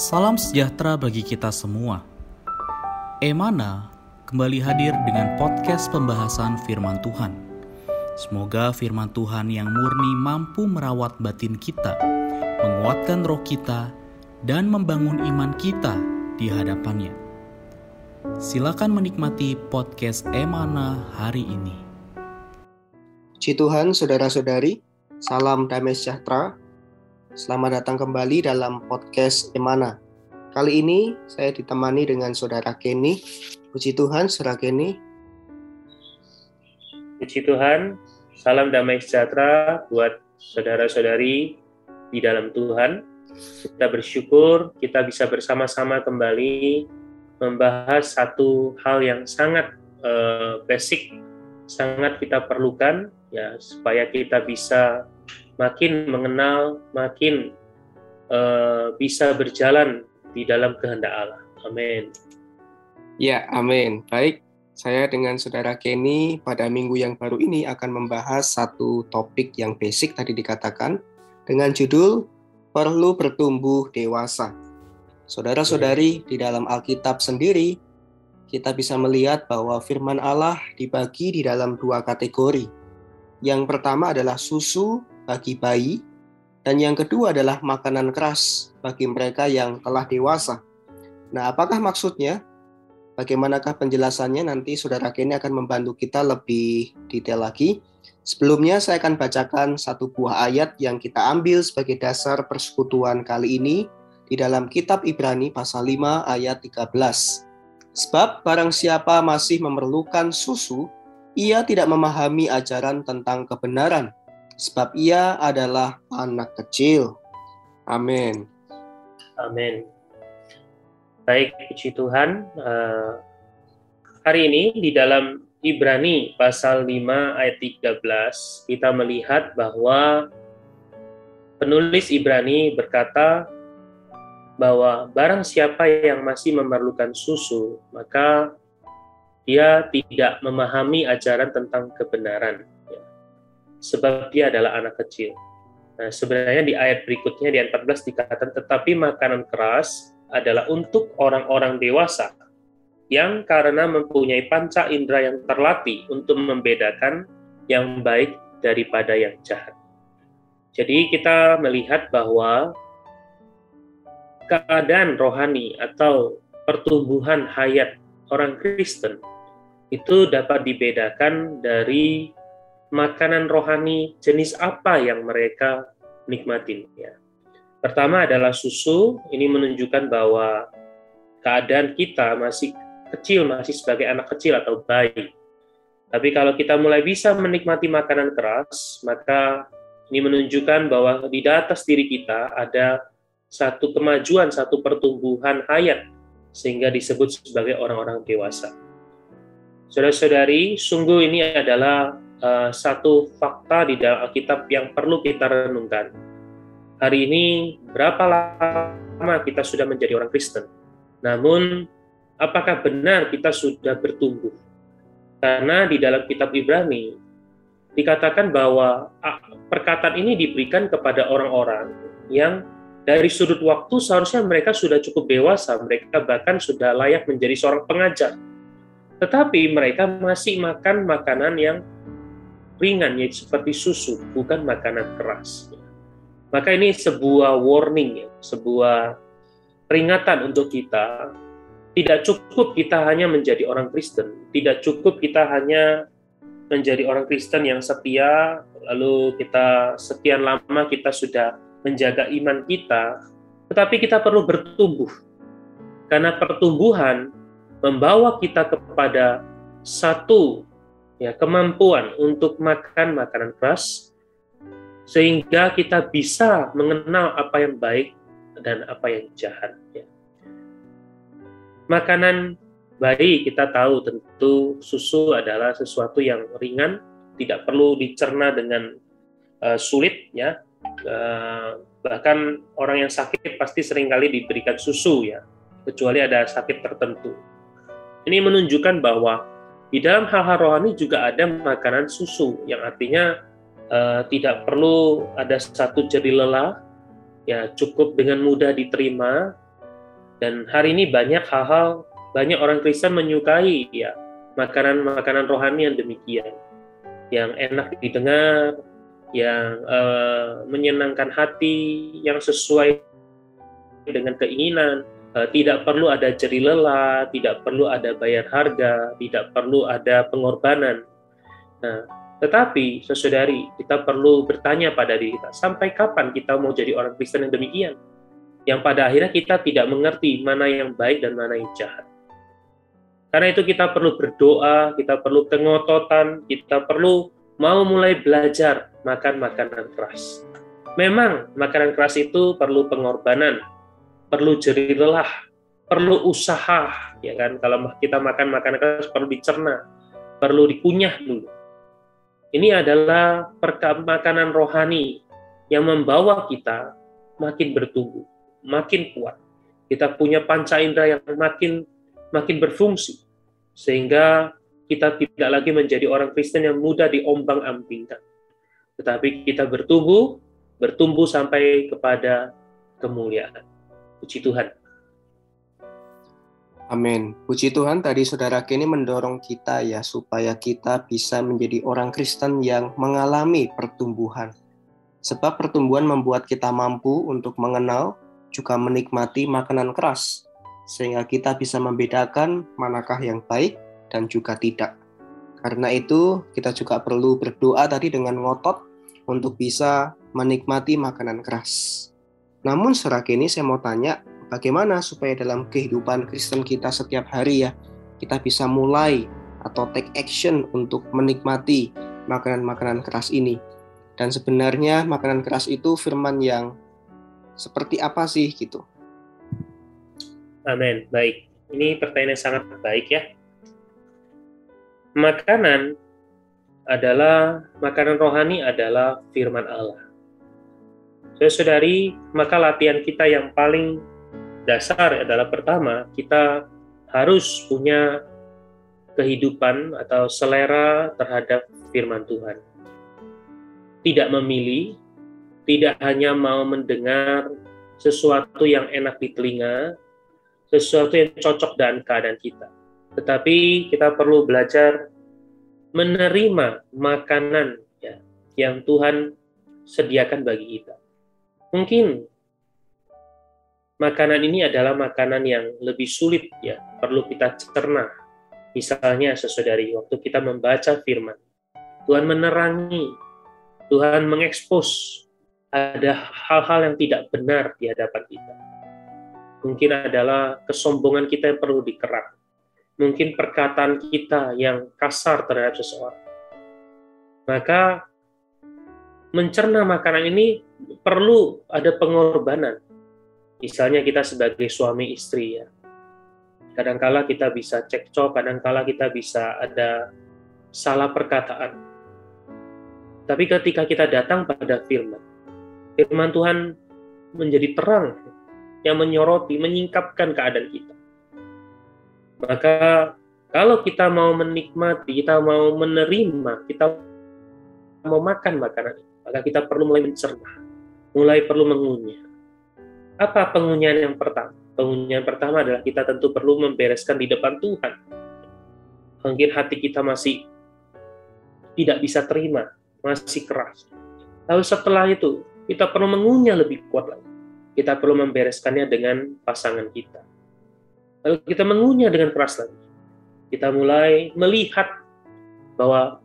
Salam sejahtera bagi kita semua. Emana kembali hadir dengan podcast pembahasan firman Tuhan. Semoga firman Tuhan yang murni mampu merawat batin kita, menguatkan roh kita, dan membangun iman kita di hadapannya. Silakan menikmati podcast Emana hari ini. Puji Tuhan, saudara-saudari, salam damai sejahtera Selamat datang kembali dalam podcast Emana. Kali ini saya ditemani dengan saudara Kenny. Puji Tuhan, saudara Kenny. Puji Tuhan, salam damai sejahtera buat saudara-saudari di dalam Tuhan. Kita bersyukur kita bisa bersama-sama kembali membahas satu hal yang sangat uh, basic, sangat kita perlukan ya supaya kita bisa makin mengenal, makin uh, bisa berjalan di dalam kehendak Allah. Amin. Ya, amin. Baik, saya dengan saudara Kenny pada minggu yang baru ini akan membahas satu topik yang basic tadi dikatakan dengan judul perlu bertumbuh dewasa. Saudara-saudari, di dalam Alkitab sendiri kita bisa melihat bahwa firman Allah dibagi di dalam dua kategori. Yang pertama adalah susu bagi bayi, dan yang kedua adalah makanan keras bagi mereka yang telah dewasa. Nah, apakah maksudnya? Bagaimanakah penjelasannya? Nanti Saudara Kenny akan membantu kita lebih detail lagi. Sebelumnya saya akan bacakan satu buah ayat yang kita ambil sebagai dasar persekutuan kali ini di dalam kitab Ibrani pasal 5 ayat 13. Sebab barang siapa masih memerlukan susu, ia tidak memahami ajaran tentang kebenaran, sebab ia adalah anak kecil. Amin. Amin. Baik, puji Tuhan. Uh, hari ini di dalam Ibrani pasal 5 ayat 13 kita melihat bahwa penulis Ibrani berkata bahwa barang siapa yang masih memerlukan susu, maka dia tidak memahami ajaran tentang kebenaran sebab dia adalah anak kecil. Nah, sebenarnya di ayat berikutnya di ayat 14 dikatakan tetapi makanan keras adalah untuk orang-orang dewasa yang karena mempunyai panca indera yang terlatih untuk membedakan yang baik daripada yang jahat. Jadi kita melihat bahwa keadaan rohani atau pertumbuhan hayat orang Kristen itu dapat dibedakan dari makanan rohani jenis apa yang mereka nikmatin ya. Pertama adalah susu, ini menunjukkan bahwa keadaan kita masih kecil, masih sebagai anak kecil atau bayi. Tapi kalau kita mulai bisa menikmati makanan keras, maka ini menunjukkan bahwa di atas diri kita ada satu kemajuan, satu pertumbuhan hayat, sehingga disebut sebagai orang-orang dewasa. Saudara-saudari, sungguh ini adalah uh, satu fakta di dalam Alkitab yang perlu kita renungkan. Hari ini berapa lama kita sudah menjadi orang Kristen? Namun apakah benar kita sudah bertumbuh? Karena di dalam kitab Ibrani dikatakan bahwa perkataan ini diberikan kepada orang-orang yang dari sudut waktu seharusnya mereka sudah cukup dewasa, mereka bahkan sudah layak menjadi seorang pengajar. Tetapi mereka masih makan makanan yang ringan yaitu seperti susu, bukan makanan keras. Maka ini sebuah warning ya, sebuah peringatan untuk kita. Tidak cukup kita hanya menjadi orang Kristen, tidak cukup kita hanya menjadi orang Kristen yang setia, lalu kita sekian lama kita sudah menjaga iman kita, tetapi kita perlu bertumbuh. Karena pertumbuhan membawa kita kepada satu ya kemampuan untuk makan makanan keras sehingga kita bisa mengenal apa yang baik dan apa yang jahat ya. Makanan bayi kita tahu tentu susu adalah sesuatu yang ringan, tidak perlu dicerna dengan uh, sulit ya. Uh, bahkan orang yang sakit pasti sering kali diberikan susu ya, kecuali ada sakit tertentu. Ini menunjukkan bahwa di dalam hal-hal rohani juga ada makanan susu yang artinya uh, tidak perlu ada satu jadi lelah, ya cukup dengan mudah diterima Dan hari ini banyak hal-hal, banyak orang Kristen menyukai ya makanan-makanan rohani yang demikian, yang enak didengar, yang uh, menyenangkan hati, yang sesuai dengan keinginan. Uh, tidak perlu ada jeri lelah, tidak perlu ada bayar harga, tidak perlu ada pengorbanan. Nah, tetapi, sesaudari, kita perlu bertanya pada diri kita, sampai kapan kita mau jadi orang Kristen yang demikian? Yang pada akhirnya kita tidak mengerti mana yang baik dan mana yang jahat. Karena itu kita perlu berdoa, kita perlu kengototan, kita perlu mau mulai belajar makan makanan keras. Memang makanan keras itu perlu pengorbanan, perlu jerih lelah, perlu usaha, ya kan? Kalau kita makan makanan keras perlu dicerna, perlu dikunyah dulu. Ini adalah makanan rohani yang membawa kita makin bertumbuh, makin kuat. Kita punya panca indera yang makin makin berfungsi sehingga kita tidak lagi menjadi orang Kristen yang mudah diombang-ambingkan. Tetapi kita bertumbuh, bertumbuh sampai kepada kemuliaan. Puji Tuhan. Amin. Puji Tuhan tadi saudara Kenny mendorong kita ya supaya kita bisa menjadi orang Kristen yang mengalami pertumbuhan. Sebab pertumbuhan membuat kita mampu untuk mengenal juga menikmati makanan keras sehingga kita bisa membedakan manakah yang baik dan juga tidak. Karena itu, kita juga perlu berdoa tadi dengan ngotot untuk bisa menikmati makanan keras. Namun serak ini saya mau tanya, bagaimana supaya dalam kehidupan Kristen kita setiap hari ya, kita bisa mulai atau take action untuk menikmati makanan-makanan keras ini. Dan sebenarnya makanan keras itu firman yang seperti apa sih gitu? Amin. Baik. Ini pertanyaan yang sangat baik ya. Makanan adalah makanan rohani adalah firman Allah. Saudari, maka latihan kita yang paling dasar adalah pertama, kita harus punya kehidupan atau selera terhadap firman Tuhan. Tidak memilih, tidak hanya mau mendengar sesuatu yang enak di telinga, sesuatu yang cocok dengan keadaan kita. Tetapi kita perlu belajar menerima makanan ya, yang Tuhan sediakan bagi kita. Mungkin makanan ini adalah makanan yang lebih sulit ya, perlu kita cerna. Misalnya sesaudari waktu kita membaca firman, Tuhan menerangi, Tuhan mengekspos ada hal-hal yang tidak benar di hadapan kita mungkin adalah kesombongan kita yang perlu dikerak. Mungkin perkataan kita yang kasar terhadap seseorang. Maka mencerna makanan ini perlu ada pengorbanan. Misalnya kita sebagai suami istri ya. Kadangkala kita bisa cekcok, kadangkala kita bisa ada salah perkataan. Tapi ketika kita datang pada firman, firman Tuhan menjadi terang yang menyoroti, menyingkapkan keadaan kita. Maka kalau kita mau menikmati, kita mau menerima, kita mau makan makanan maka kita perlu mulai mencerna, mulai perlu mengunyah. Apa pengunyahan yang pertama? Pengunyahan pertama adalah kita tentu perlu membereskan di depan Tuhan. Mungkin hati kita masih tidak bisa terima, masih keras. Lalu setelah itu, kita perlu mengunyah lebih kuat lagi kita perlu membereskannya dengan pasangan kita. Lalu kita mengunyah dengan keras lagi. Kita mulai melihat bahwa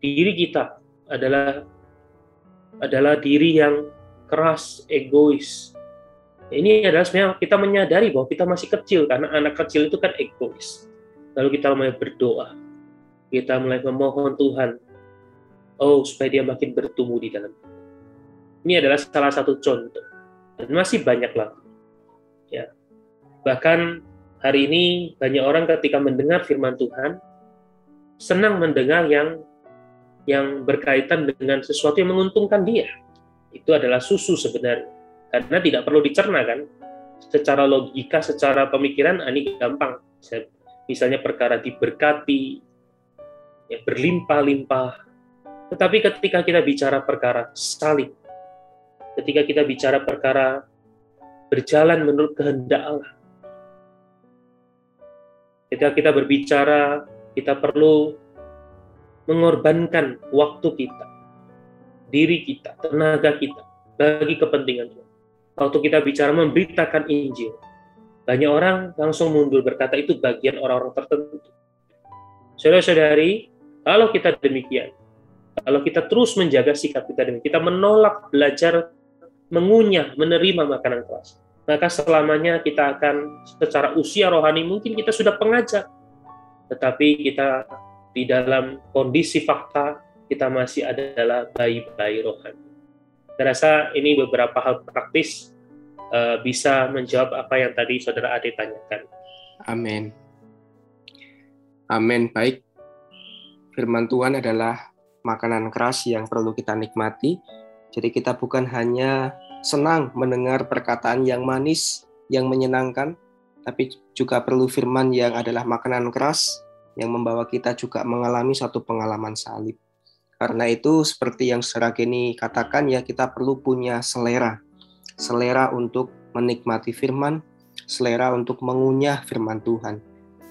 diri kita adalah adalah diri yang keras, egois. Ini adalah sebenarnya kita menyadari bahwa kita masih kecil karena anak kecil itu kan egois. Lalu kita mulai berdoa. Kita mulai memohon Tuhan, oh supaya dia makin bertumbuh di dalam. Ini adalah salah satu contoh dan masih banyak lagi. Ya. Bahkan hari ini banyak orang ketika mendengar firman Tuhan senang mendengar yang yang berkaitan dengan sesuatu yang menguntungkan dia. Itu adalah susu sebenarnya. Karena tidak perlu dicerna kan. Secara logika, secara pemikiran ah, ini gampang. Misalnya perkara diberkati, ya berlimpah-limpah. Tetapi ketika kita bicara perkara salib, ketika kita bicara perkara berjalan menurut kehendak Allah, Ketika kita berbicara, kita perlu mengorbankan waktu kita, diri kita, tenaga kita bagi kepentingan Tuhan. Waktu kita bicara memberitakan Injil, banyak orang langsung mundur berkata itu bagian orang-orang tertentu. Saudara-saudari, kalau kita demikian, kalau kita terus menjaga sikap kita demikian, kita menolak belajar mengunyah, menerima makanan keras, maka selamanya kita akan secara usia rohani mungkin kita sudah pengajar, tetapi kita di dalam kondisi fakta kita masih adalah bayi-bayi rohani. Saya rasa ini beberapa hal praktis uh, bisa menjawab apa yang tadi saudara Ade tanyakan. Amin. Amin. Baik. Firman Tuhan adalah makanan keras yang perlu kita nikmati. Jadi kita bukan hanya senang mendengar perkataan yang manis, yang menyenangkan, tapi juga perlu firman yang adalah makanan keras yang membawa kita juga mengalami satu pengalaman salib. Karena itu seperti yang secara kini katakan ya kita perlu punya selera. Selera untuk menikmati firman, selera untuk mengunyah firman Tuhan.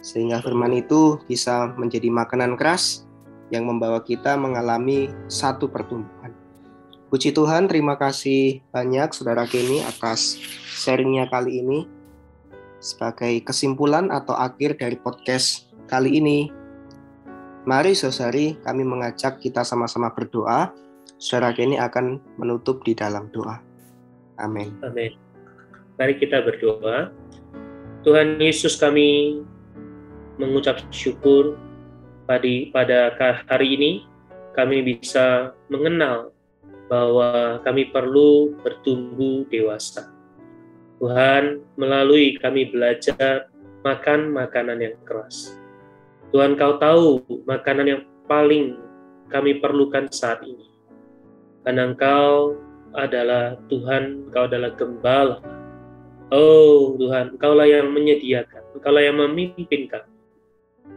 Sehingga firman itu bisa menjadi makanan keras yang membawa kita mengalami satu pertumbuhan. Puji Tuhan, terima kasih banyak Saudara Kenny atas sharingnya kali ini. Sebagai kesimpulan atau akhir dari podcast kali ini, mari saudari kami mengajak kita sama-sama berdoa. Saudara Kenny akan menutup di dalam doa. Amin. Amin. Mari kita berdoa. Tuhan Yesus kami mengucap syukur pada hari ini kami bisa mengenal bahwa kami perlu bertumbuh dewasa. Tuhan, melalui kami belajar makan makanan yang keras. Tuhan, Kau tahu makanan yang paling kami perlukan saat ini. Karena Engkau adalah Tuhan, Engkau adalah gembala. Oh Tuhan, Engkaulah yang menyediakan, Engkaulah yang memimpin kami.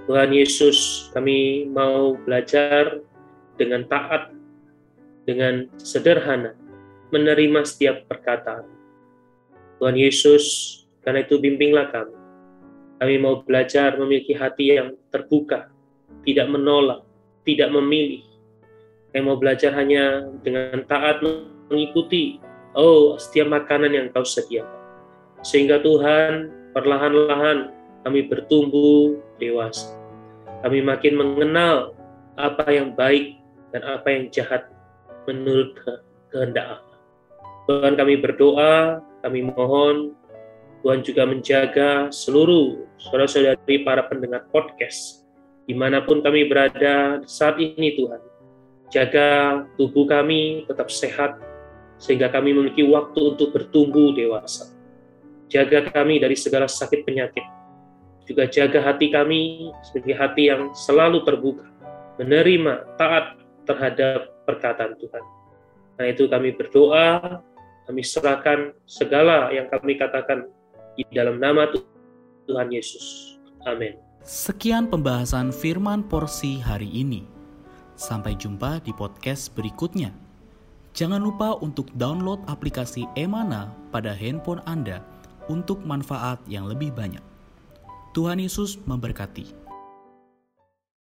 Tuhan Yesus, kami mau belajar dengan taat dengan sederhana menerima setiap perkataan. Tuhan Yesus, karena itu bimbinglah kami. Kami mau belajar memiliki hati yang terbuka, tidak menolak, tidak memilih. Kami mau belajar hanya dengan taat mengikuti, oh setiap makanan yang kau sediakan. Sehingga Tuhan perlahan-lahan kami bertumbuh dewasa. Kami makin mengenal apa yang baik dan apa yang jahat menurut kehendak Allah. Tuhan kami berdoa, kami mohon Tuhan juga menjaga seluruh saudara-saudari para pendengar podcast di mana pun kami berada saat ini Tuhan. Jaga tubuh kami tetap sehat sehingga kami memiliki waktu untuk bertumbuh dewasa. Jaga kami dari segala sakit penyakit. Juga jaga hati kami sebagai hati yang selalu terbuka, menerima, taat terhadap perkataan Tuhan. Nah itu kami berdoa, kami serahkan segala yang kami katakan di dalam nama Tuhan Yesus. Amin. Sekian pembahasan firman porsi hari ini. Sampai jumpa di podcast berikutnya. Jangan lupa untuk download aplikasi Emana pada handphone Anda untuk manfaat yang lebih banyak. Tuhan Yesus memberkati.